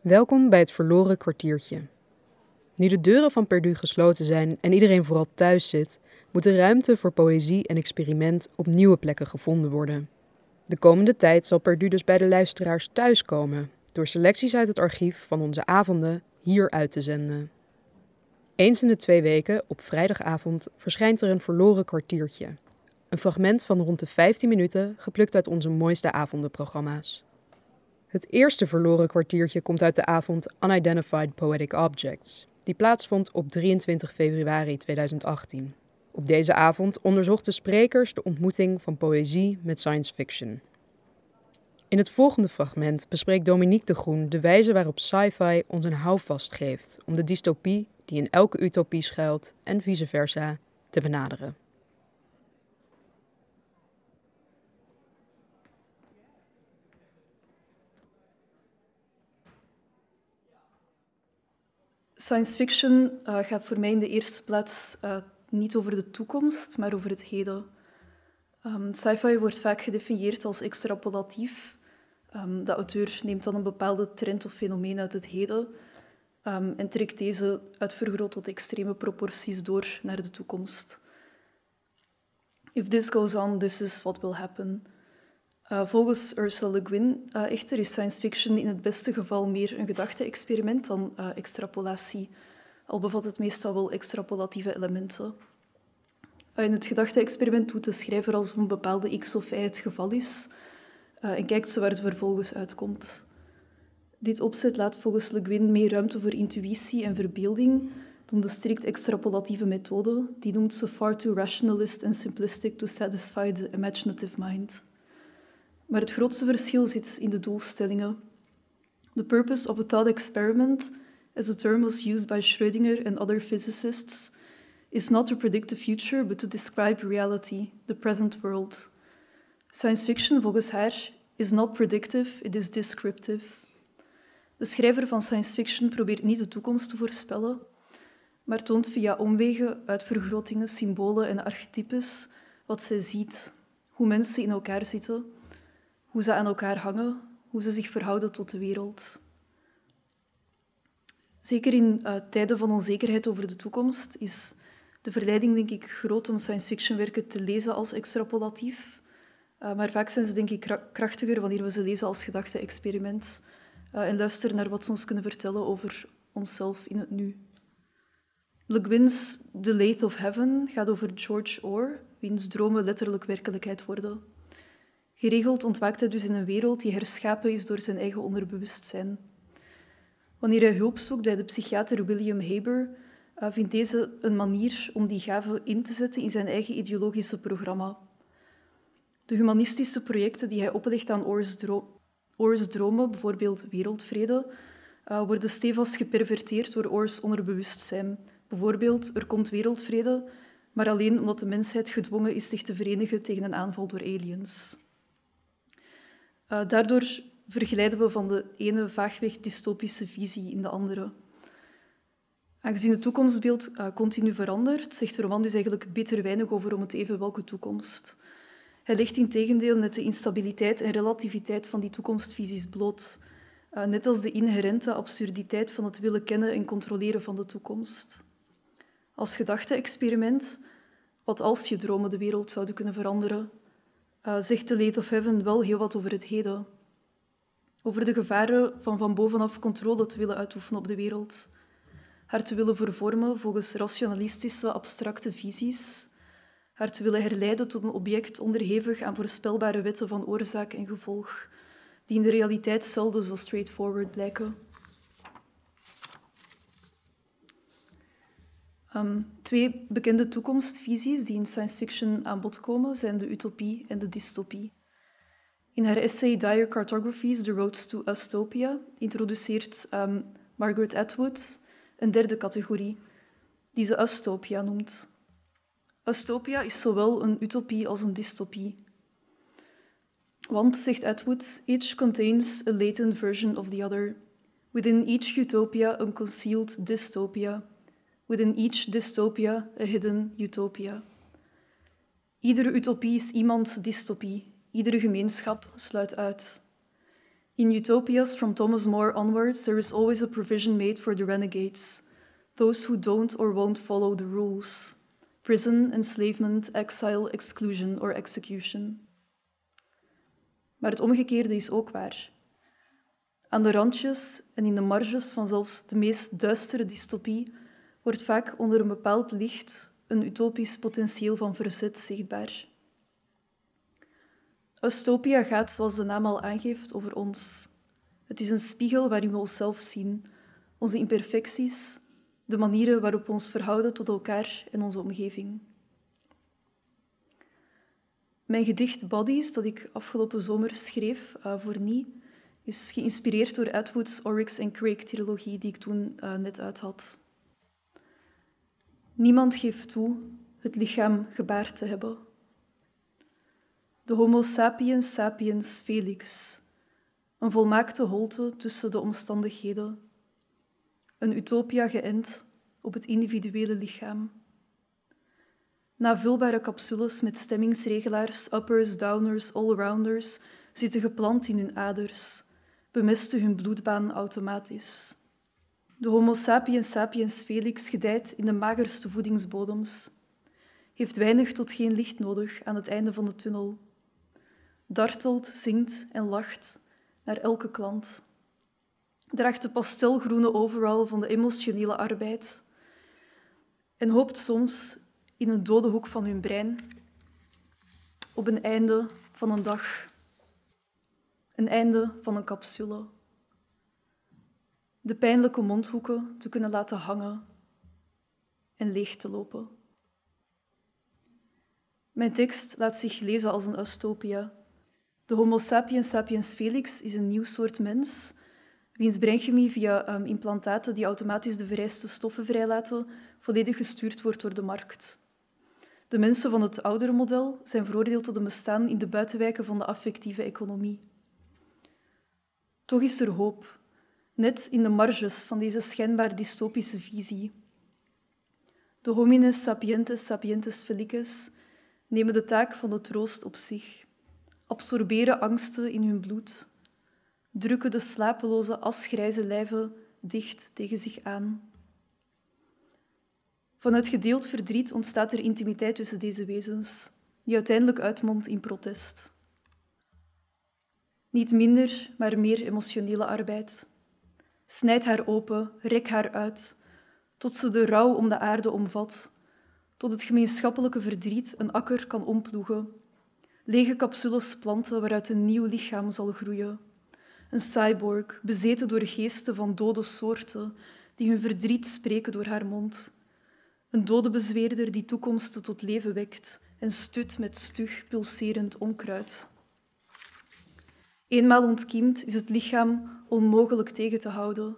Welkom bij het verloren kwartiertje. Nu de deuren van Perdu gesloten zijn en iedereen vooral thuis zit, moet de ruimte voor poëzie en experiment op nieuwe plekken gevonden worden. De komende tijd zal Perdu dus bij de luisteraars thuiskomen, door selecties uit het archief van onze avonden hier uit te zenden. Eens in de twee weken, op vrijdagavond, verschijnt er een verloren kwartiertje. Een fragment van rond de 15 minuten, geplukt uit onze mooiste avondenprogramma's. Het eerste verloren kwartiertje komt uit de avond Unidentified Poetic Objects, die plaatsvond op 23 februari 2018. Op deze avond onderzochten sprekers de ontmoeting van poëzie met science fiction. In het volgende fragment bespreekt Dominique de Groen de wijze waarop sci-fi ons een houvast geeft om de dystopie die in elke utopie schuilt en vice versa te benaderen. Science fiction uh, gaat voor mij in de eerste plaats uh, niet over de toekomst, maar over het heden. Um, Sci-fi wordt vaak gedefinieerd als extrapolatief. Um, de auteur neemt dan een bepaalde trend of fenomeen uit het heden um, en trekt deze uitvergroot tot extreme proporties door naar de toekomst. If this goes on, this is what will happen. Uh, volgens Ursula Le Guin uh, echter is science fiction in het beste geval meer een gedachte-experiment dan uh, extrapolatie, al bevat het meestal wel extrapolatieve elementen. in het gedachte-experiment doet de schrijver alsof een bepaalde x of y het geval is en kijkt ze waar het vervolgens uitkomt. Dit opzet laat volgens Le Guin meer ruimte voor intuïtie en verbeelding dan de strikt extrapolatieve methode, die noemt ze far too rationalist and simplistic to satisfy the imaginative mind. Maar het grootste verschil zit in de doelstellingen. The purpose of a thought experiment, as a term was used by Schrödinger and other physicists, is not to predict the future, but to describe reality, the present world. Science fiction, volgens haar, is not predictive, it is descriptive. De schrijver van science fiction probeert niet de toekomst te voorspellen, maar toont via omwegen, uitvergrotingen, symbolen en archetypes wat zij ziet, hoe mensen in elkaar zitten hoe ze aan elkaar hangen, hoe ze zich verhouden tot de wereld. Zeker in uh, tijden van onzekerheid over de toekomst is de verleiding, denk ik, groot om science fiction werken te lezen als extrapolatief. Uh, maar vaak zijn ze, denk ik, krachtiger wanneer we ze lezen als gedachte-experiment uh, en luisteren naar wat ze ons kunnen vertellen over onszelf in het nu. Le Guin's The Lathe of Heaven gaat over George Orr, wiens dromen letterlijk werkelijkheid worden. Geregeld ontwaakt hij dus in een wereld die herschapen is door zijn eigen onderbewustzijn. Wanneer hij hulp zoekt bij de psychiater William Haber, uh, vindt deze een manier om die gave in te zetten in zijn eigen ideologische programma. De humanistische projecten die hij oplegt aan Orr's, dromen, bijvoorbeeld wereldvrede, uh, worden stevast geperverteerd door Orr's onderbewustzijn. Bijvoorbeeld, er komt wereldvrede, maar alleen omdat de mensheid gedwongen is zich te verenigen tegen een aanval door aliens. Uh, daardoor verglijden we van de ene vaagweg dystopische visie in de andere. Aangezien het toekomstbeeld uh, continu verandert, zegt roman dus eigenlijk bitter weinig over om het even welke toekomst. Hij legt in tegendeel net de instabiliteit en relativiteit van die toekomstvisies bloot, uh, net als de inherente absurditeit van het willen kennen en controleren van de toekomst. Als gedachte-experiment, wat als je dromen de wereld zouden kunnen veranderen, uh, zegt The Late of Heaven wel heel wat over het heden. Over de gevaren van van bovenaf controle te willen uitoefenen op de wereld. Haar te willen vervormen volgens rationalistische, abstracte visies. Haar te willen herleiden tot een object onderhevig aan voorspelbare wetten van oorzaak en gevolg, die in de realiteit zelden zo straightforward blijken. Um, twee bekende toekomstvisies die in science fiction aan bod komen zijn de utopie en de dystopie. In haar essay Dire Cartographies, The Roads to Ustopia, introduceert um, Margaret Atwood een derde categorie, die ze Ustopia noemt. Ustopia is zowel een utopie als een dystopie. Want, zegt Atwood, each contains a latent version of the other. Within each utopia, a concealed dystopia within each dystopia a hidden utopia. Iedere utopie is iemands dystopie, iedere gemeenschap sluit uit. In utopias from Thomas More onwards, there is always a provision made for the renegades, those who don't or won't follow the rules. Prison, enslavement, exile, exclusion or execution. Maar het omgekeerde is ook waar. Aan de randjes en in de marges van zelfs de meest duistere dystopie wordt vaak onder een bepaald licht een utopisch potentieel van verzet zichtbaar. Ustopia gaat, zoals de naam al aangeeft, over ons. Het is een spiegel waarin we onszelf zien, onze imperfecties, de manieren waarop we ons verhouden tot elkaar en onze omgeving. Mijn gedicht Bodies, dat ik afgelopen zomer schreef uh, voor Nie, is geïnspireerd door Atwood's Oryx en Craig-trilogie die ik toen uh, net uit had. Niemand geeft toe het lichaam gebaard te hebben. De Homo sapiens sapiens felix, een volmaakte holte tussen de omstandigheden, een utopia geënt op het individuele lichaam. Navulbare capsules met stemmingsregelaars, uppers, downers, allrounders zitten geplant in hun aders, bemesten hun bloedbaan automatisch. De Homo sapiens sapiens felix gedijt in de magerste voedingsbodems, heeft weinig tot geen licht nodig aan het einde van de tunnel, dartelt, zingt en lacht naar elke klant, draagt de pastelgroene overall van de emotionele arbeid. En hoopt soms in een dode hoek van hun brein op een einde van een dag, een einde van een capsule de pijnlijke mondhoeken te kunnen laten hangen en leeg te lopen. Mijn tekst laat zich lezen als een ustopia. De Homo sapiens sapiens felix is een nieuw soort mens, wiens breinchemie via um, implantaten die automatisch de vereiste stoffen vrijlaten, volledig gestuurd wordt door de markt. De mensen van het oudere model zijn veroordeeld tot een bestaan in de buitenwijken van de affectieve economie. Toch is er hoop net in de marges van deze schijnbaar dystopische visie. De homines sapientes sapientes felices nemen de taak van de troost op zich, absorberen angsten in hun bloed, drukken de slapeloze asgrijze lijven dicht tegen zich aan. Vanuit gedeeld verdriet ontstaat er intimiteit tussen deze wezens, die uiteindelijk uitmondt in protest. Niet minder, maar meer emotionele arbeid. Snijd haar open, rek haar uit, tot ze de rouw om de aarde omvat, tot het gemeenschappelijke verdriet een akker kan omploegen. Lege capsules planten waaruit een nieuw lichaam zal groeien. Een cyborg, bezeten door geesten van dode soorten, die hun verdriet spreken door haar mond. Een dode bezweerder die toekomsten tot leven wekt en stut met stug pulserend onkruid. Eenmaal ontkiemd is het lichaam onmogelijk tegen te houden.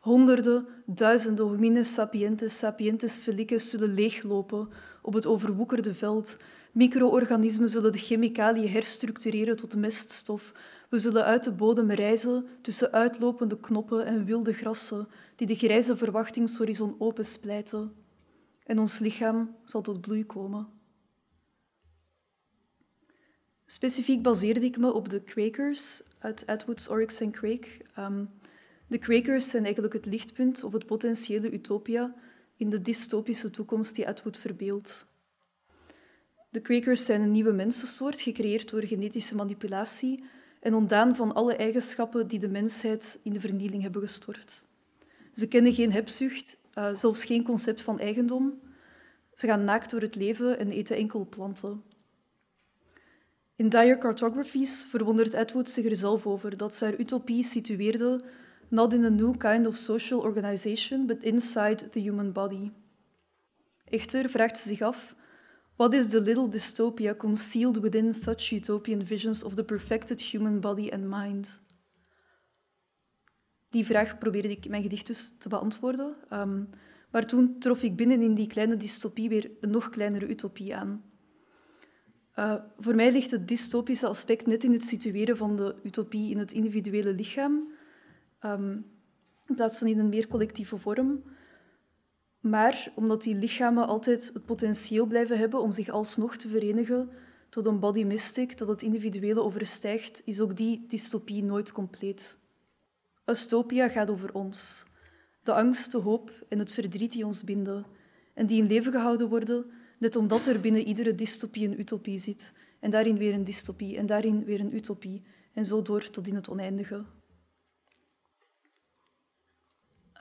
Honderden, duizenden homines sapientes sapientes felices zullen leeglopen op het overwoekerde veld. Micro-organismen zullen de chemicaliën herstructureren tot meststof. We zullen uit de bodem reizen tussen uitlopende knoppen en wilde grassen die de grijze verwachtingshorizon opensplijten. En ons lichaam zal tot bloei komen. Specifiek baseerde ik me op de Quakers uit Atwood's Oryx en Craig. Ehm, de Quakers zijn eigenlijk het lichtpunt of het potentiële utopia in de dystopische toekomst die Atwood verbeeldt. De Quakers zijn een nieuwe mensensoort, gecreëerd door genetische manipulatie en ontdaan van alle eigenschappen die de mensheid in de vernieling hebben gestort. Ze kennen geen hebzucht, uh, zelfs geen concept van eigendom. Ze gaan naakt door het leven en eten enkel planten. In Dire Cartographies verwondert Atwood zich er zelf over dat ze haar utopie situeerde not in a new kind of social organization, but inside the human body. Echter vraagt ze zich af, what is the little dystopia concealed within such utopian visions of the perfected human body and mind? Die vraag probeerde ik mijn gedicht dus te beantwoorden, um, maar toen trof ik binnen in die kleine dystopie weer een nog kleinere utopie aan. Uh, voor mij ligt het dystopische aspect net in het situeren van de utopie in het individuele lichaam, um, in plaats van in een meer collectieve vorm. Maar omdat die lichamen altijd het potentieel blijven hebben om zich alsnog te verenigen, tot een body mystic dat het individuele overstijgt, is ook die dystopie nooit compleet. Ustopia gaat over ons. De angst, de hoop en het verdriet die ons binden en die in leven gehouden worden, net omdat er binnen iedere dystopie een utopie zit en daarin weer een dystopie en daarin weer een utopie en zo door tot in het oneindige.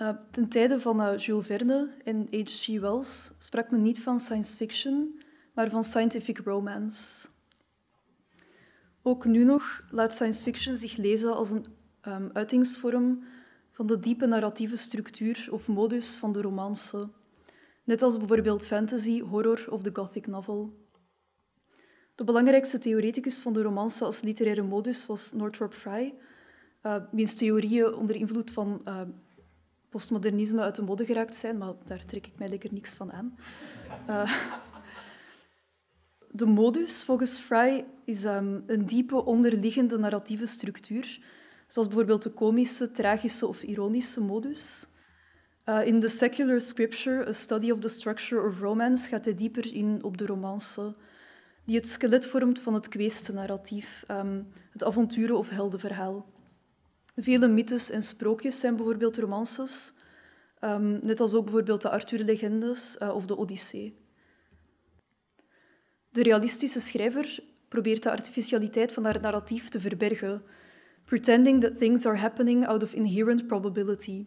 Uh, ten tijde van uh, Jules Verne en H.G. Wells sprak men niet van science fiction, maar van scientific romance. Ook nu nog laat science fiction zich lezen als een um, uitingsvorm van de diepe narratieve structuur of modus van de romance, net als bijvoorbeeld fantasy, horror of de gothic novel. De belangrijkste theoreticus van de romance als literaire modus was Northrop Frye, uh, wiens theorieën onder invloed van uh, postmodernisme uit de mode geraakt zijn, maar daar trek ik mij lekker niks van aan. Uh, de modus, volgens Fry, is um, een diepe onderliggende narratieve structuur, zoals bijvoorbeeld de komische, tragische of ironische modus. Uh, in The Secular Scripture, A Study of the Structure of Romance, gaat hij dieper in op de romance, die het skelet vormt van het kweeste narratief, um, het avonturen- of heldenverhaal. Vele mythes en sprookjes zijn bijvoorbeeld romances, um, net als ook bijvoorbeeld de Arthur-legendes uh, of de Odyssee. De realistische schrijver probeert de artificialiteit van haar narratief te verbergen, pretending that things are happening out of inherent probability.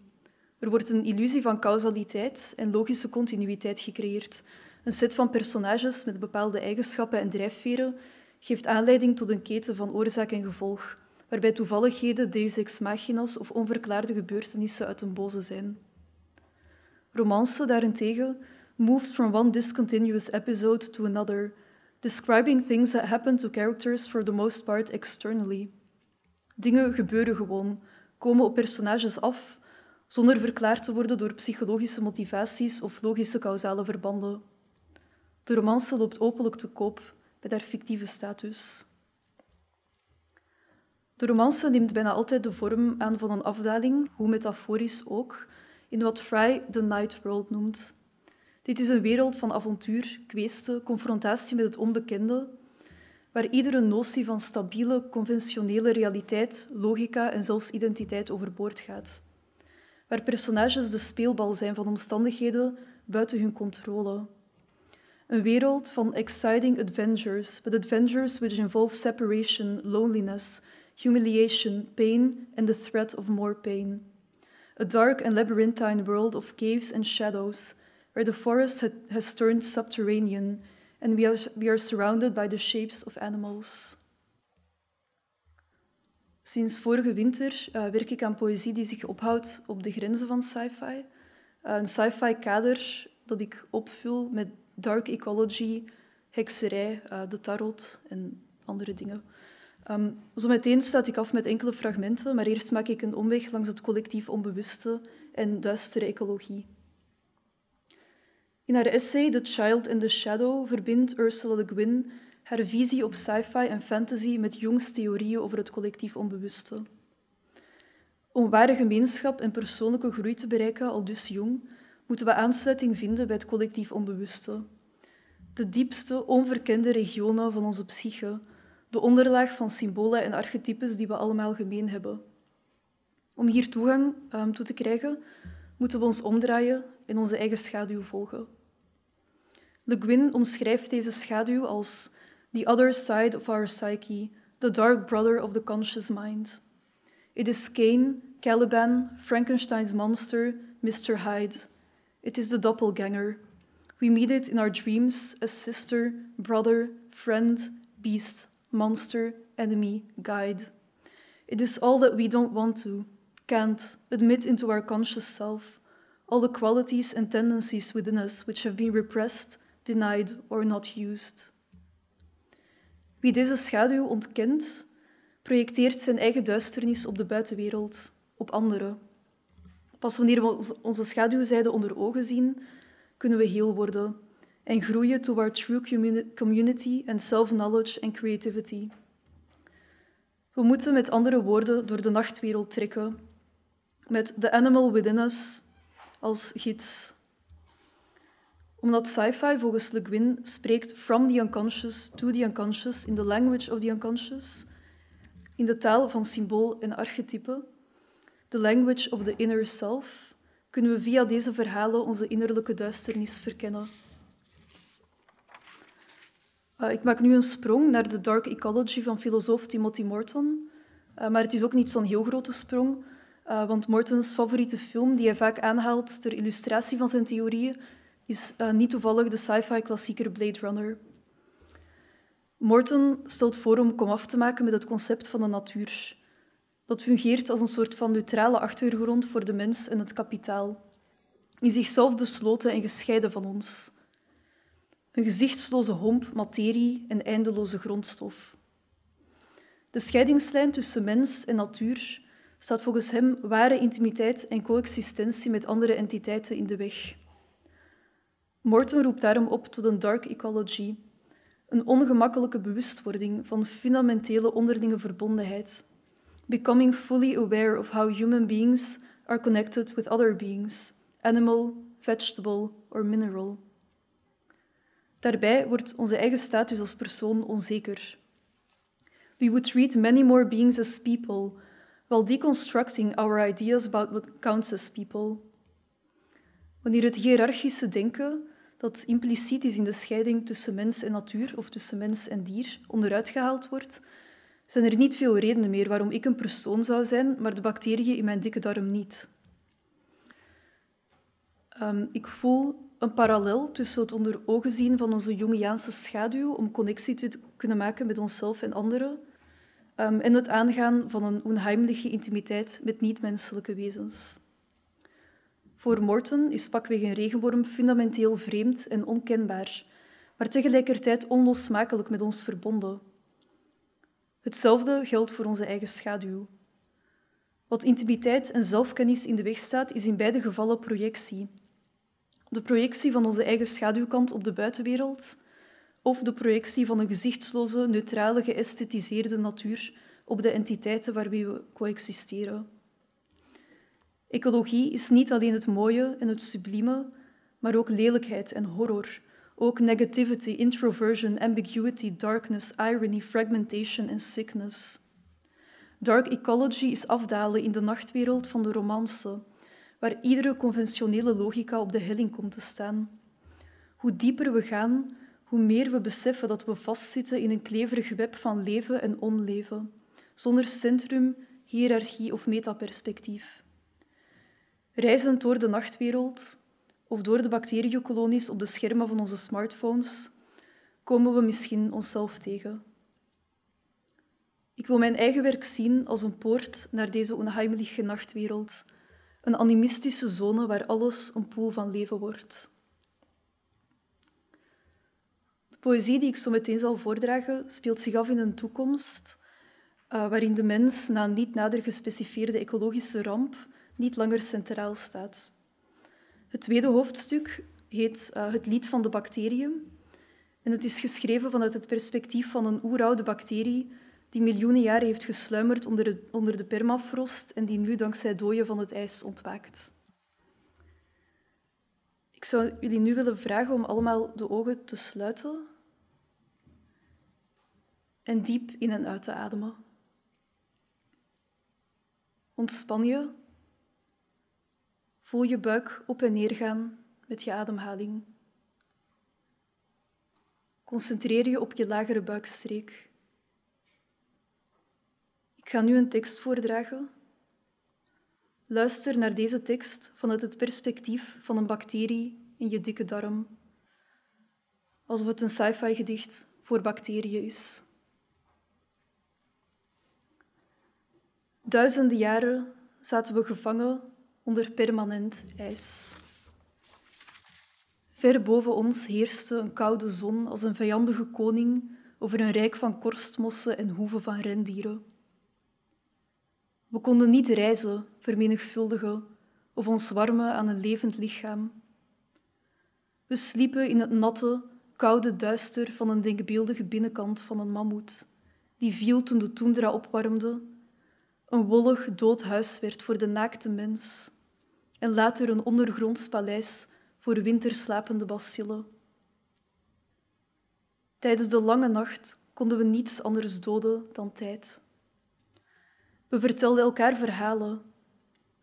Er wordt een illusie van causaliteit en logische continuïteit gecreëerd. Een set van personages met bepaalde eigenschappen en drijfveren geeft aanleiding tot een keten van oorzaak en gevolg, waarbij toevalligheden deus ex machinas of onverklaarde gebeurtenissen uit een boze zijn. Romance daarentegen moves from one discontinuous episode to another, describing things that happen to characters for the most part externally. Dingen gebeuren gewoon, komen op personages af, zonder verklaard te worden door psychologische motivaties of logische causale verbanden. De romance loopt openlijk te koop met haar fictieve status. De romance neemt bijna altijd de vorm aan van een afdaling, hoe metaforisch ook, in wat Fry de Night World noemt. Dit is een wereld van avontuur, kweeste, confrontatie met het onbekende, waar iedere notie van stabiele, conventionele realiteit, logica en zelfs identiteit overboord gaat. Waar personages de speelbal zijn van omstandigheden buiten hun controle. Een wereld van exciting adventures, but adventures which involve separation, loneliness, humiliation, pain and the threat of more pain. A dark and labyrinthine world of caves and shadows, where the forest has turned subterranean and we are, we are surrounded by the shapes of animals. Sinds vorige winter uh, werk ik aan poëzie die zich ophoudt op de grenzen van sci-fi. Uh, een sci-fi kader dat ik opvul met dark ecology, hekserij, uh, de tarot en andere dingen. Um, zo meteen staat ik af met enkele fragmenten, maar eerst maak ik een omweg langs het collectief onbewuste en duistere ecologie. In haar essay The Child in the Shadow verbindt Ursula Le Guin haar visie op sci-fi en fantasy met Jungs theorieën over het collectief onbewuste. Om ware gemeenschap en persoonlijke groei te bereiken, al dus Jung, moeten we aansluiting vinden bij het collectief onbewuste. De diepste, onverkende regionen van onze psyche, de onderlaag van symbolen en archetypes die we allemaal gemeen hebben. Om hier toegang um, toe te krijgen, moeten we ons omdraaien en onze eigen schaduw volgen. Le Guin omschrijft deze schaduw als the other side of our psyche, the dark brother of the conscious mind. It is Cain, Caliban, Frankenstein's monster, Mr. Hyde. It is the doppelganger. We meet it in our dreams as sister, brother, friend, beast, monster, enemy, guide. It is all that we don't want to, can't, admit into our conscious self, all the qualities and tendencies within us which have been repressed, denied, or not used. Wie deze schaduw ontkent, projecteert zijn eigen duisternis op de buitenwereld, op anderen. Pas wanneer we onze schaduwzijde onder ogen zien, kunnen we heel worden en groeien toward true community and self-knowledge and creativity. We moeten met andere woorden door de nachtwereld trekken, met The Animal Within Us als gids. Omdat sci-fi volgens Le Guin spreekt from the unconscious to the unconscious in the language of the unconscious, in de taal van symbool en archetype, the language of the inner self, kunnen we via deze verhalen onze innerlijke duisternis verkennen. Uh, ik maak nu een sprong naar de dark ecology van filosoof Timothy Morton, uh, maar het is ook niet zo'n heel grote sprong, uh, want Mortons favoriete film, die hij vaak aanhaalt ter illustratie van zijn theorieën, is niet toevallig de sci-fi klassieker Blade Runner. Morton stelt voor om komaf te maken met het concept van de natuur. Dat fungeert als een soort van neutrale achtergrond voor de mens en het kapitaal. In zichzelf besloten en gescheiden van ons. Een gezichtsloze homp materie en eindeloze grondstof. De scheidingslijn tussen mens en natuur staat volgens hem ware intimiteit en coexistentie met andere entiteiten in de weg. Morton roept daarom op tot een dark ecology, een ongemakkelijke bewustwording van fundamentele onderlinge verbondenheid, becoming fully aware of how human beings are connected with other beings, animal, vegetable or mineral. Daarbij wordt onze eigen status als persoon onzeker. We would treat many more beings as people, while deconstructing our ideas about what counts as people. Wanneer het hiërarchische denken, dat impliciet is in de scheiding tussen mens en natuur of tussen mens en dier, onderuit gehaald wordt, zijn er niet veel redenen meer waarom ik een persoon zou zijn, maar de bacteriën in mijn dikke darm niet. Um, ik voel een parallel tussen het onder ogen zien van onze Jungiaanse schaduw om connectie te kunnen maken met onszelf en anderen um, en het aangaan van een onheimliche intimiteit met niet-menselijke wezens. Voor Morton is pakweg een regenworm fundamenteel vreemd en onkenbaar, maar tegelijkertijd onlosmakelijk met ons verbonden. Hetzelfde geldt voor onze eigen schaduw. Wat intimiteit en zelfkennis in de weg staat, is in beide gevallen projectie de projectie van onze eigen schaduwkant op de buitenwereld of de projectie van een gezichtsloze, neutrale, geësthetiseerde natuur op de entiteiten waarmee we coexisteren. Ecologie is niet alleen het mooie en het sublieme, maar ook lelijkheid en horror, ook negativity, introversion, ambiguity, darkness, irony, fragmentation en sickness. Dark ecology is afdalen in de nachtwereld van de romance, waar iedere conventionele logica op de helling komt te staan. Hoe dieper we gaan, hoe meer we beseffen dat we vastzitten in een kleverig web van leven en onleven, zonder centrum, hiërarchie of metaperspectief. Reizend door de nachtwereld of door de bacteriekolonies op de schermen van onze smartphones, komen we misschien onszelf tegen. Ik wil mijn eigen werk zien als een poort naar deze onheimliche nachtwereld, een animistische zone waar alles een poel van leven wordt. De poëzie die ik zo meteen zal voordragen speelt zich af in een toekomst uh, waarin de mens na een niet nader gespecificeerde ecologische ramp niet langer centraal staat. Het tweede hoofdstuk heet uh, Het lied van de bacteriën en het is geschreven vanuit het perspectief van een oeroude bacterie die miljoenen jaren heeft gesluimerd onder de, onder de permafrost en die nu dankzij dooien van het ijs ontwaakt. Ik zou jullie nu willen vragen om allemaal de ogen te sluiten en diep in en uit te ademen. Ontspan je. Voel je buik op en neer gaan met je ademhaling. Concentreer je op je lagere buikstreek. Ik ga nu een tekst voordragen. Luister naar deze tekst vanuit het perspectief van een bacterie in je dikke darm. Alsof het een sci-fi gedicht voor bacteriën is. Duizenden jaren zaten we gevangen onder permanent ijs. Ver boven ons heerste een koude zon als een vijandige koning over een rijk van korstmossen en hoeven van rendieren. We konden niet reizen, vermenigvuldigen of ons warmen aan een levend lichaam. We sliepen in het natte, koude duister van een denkbeeldige binnenkant van een mammoet, die viel toen de toendra opwarmde, een wollig dood huis werd voor de naakte mens en later een ondergronds paleis voor winterslapende bacillen. Tijdens de lange nacht konden we niets anders doden dan tijd. We vertelden elkaar verhalen,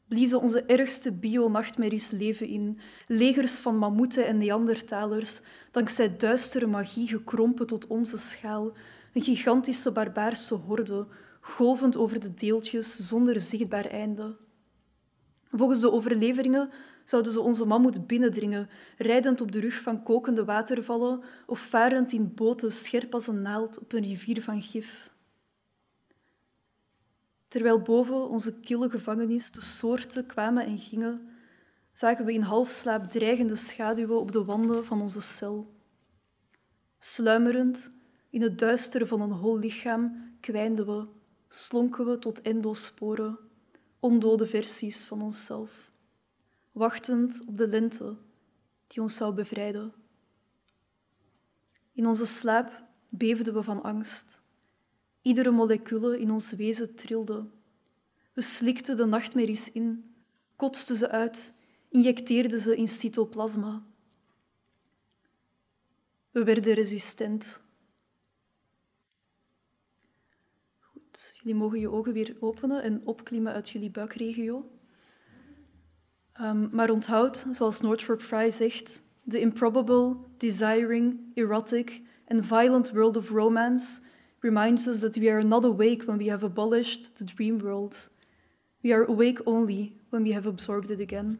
bliezen onze ergste bio-nachtmerries leven in, legers van mammoeten en neandertalers, dankzij duistere magie gekrompen tot onze schaal, een gigantische barbaarse horde, golvend over de deeltjes zonder zichtbaar einde. Volgens de overleveringen zouden ze onze mammoet binnendringen, rijdend op de rug van kokende watervallen of varend in boten scherp als een naald op een rivier van gif. Terwijl boven onze kille gevangenis de soorten kwamen en gingen, zagen we in halfslaap dreigende schaduwen op de wanden van onze cel. Sluimerend, in het duistere van een hol lichaam, kwijnden we, slonken we tot endosporen, ondode versies van onszelf, wachtend op de lente die ons zou bevrijden. In onze slaap beefden we van angst. Iedere molecule in ons wezen trilde. We slikten de nachtmerries in, kotsten ze uit, injecteerden ze in cytoplasma. We werden resistent. Jullie mogen je ogen weer openen en opklimmen uit jullie buikregio. Um, maar onthoud, zoals Northrop Frye zegt, the improbable, desiring, erotic and violent world of romance reminds us that we are not awake when we have abolished the dream world. We are awake only when we have absorbed it again.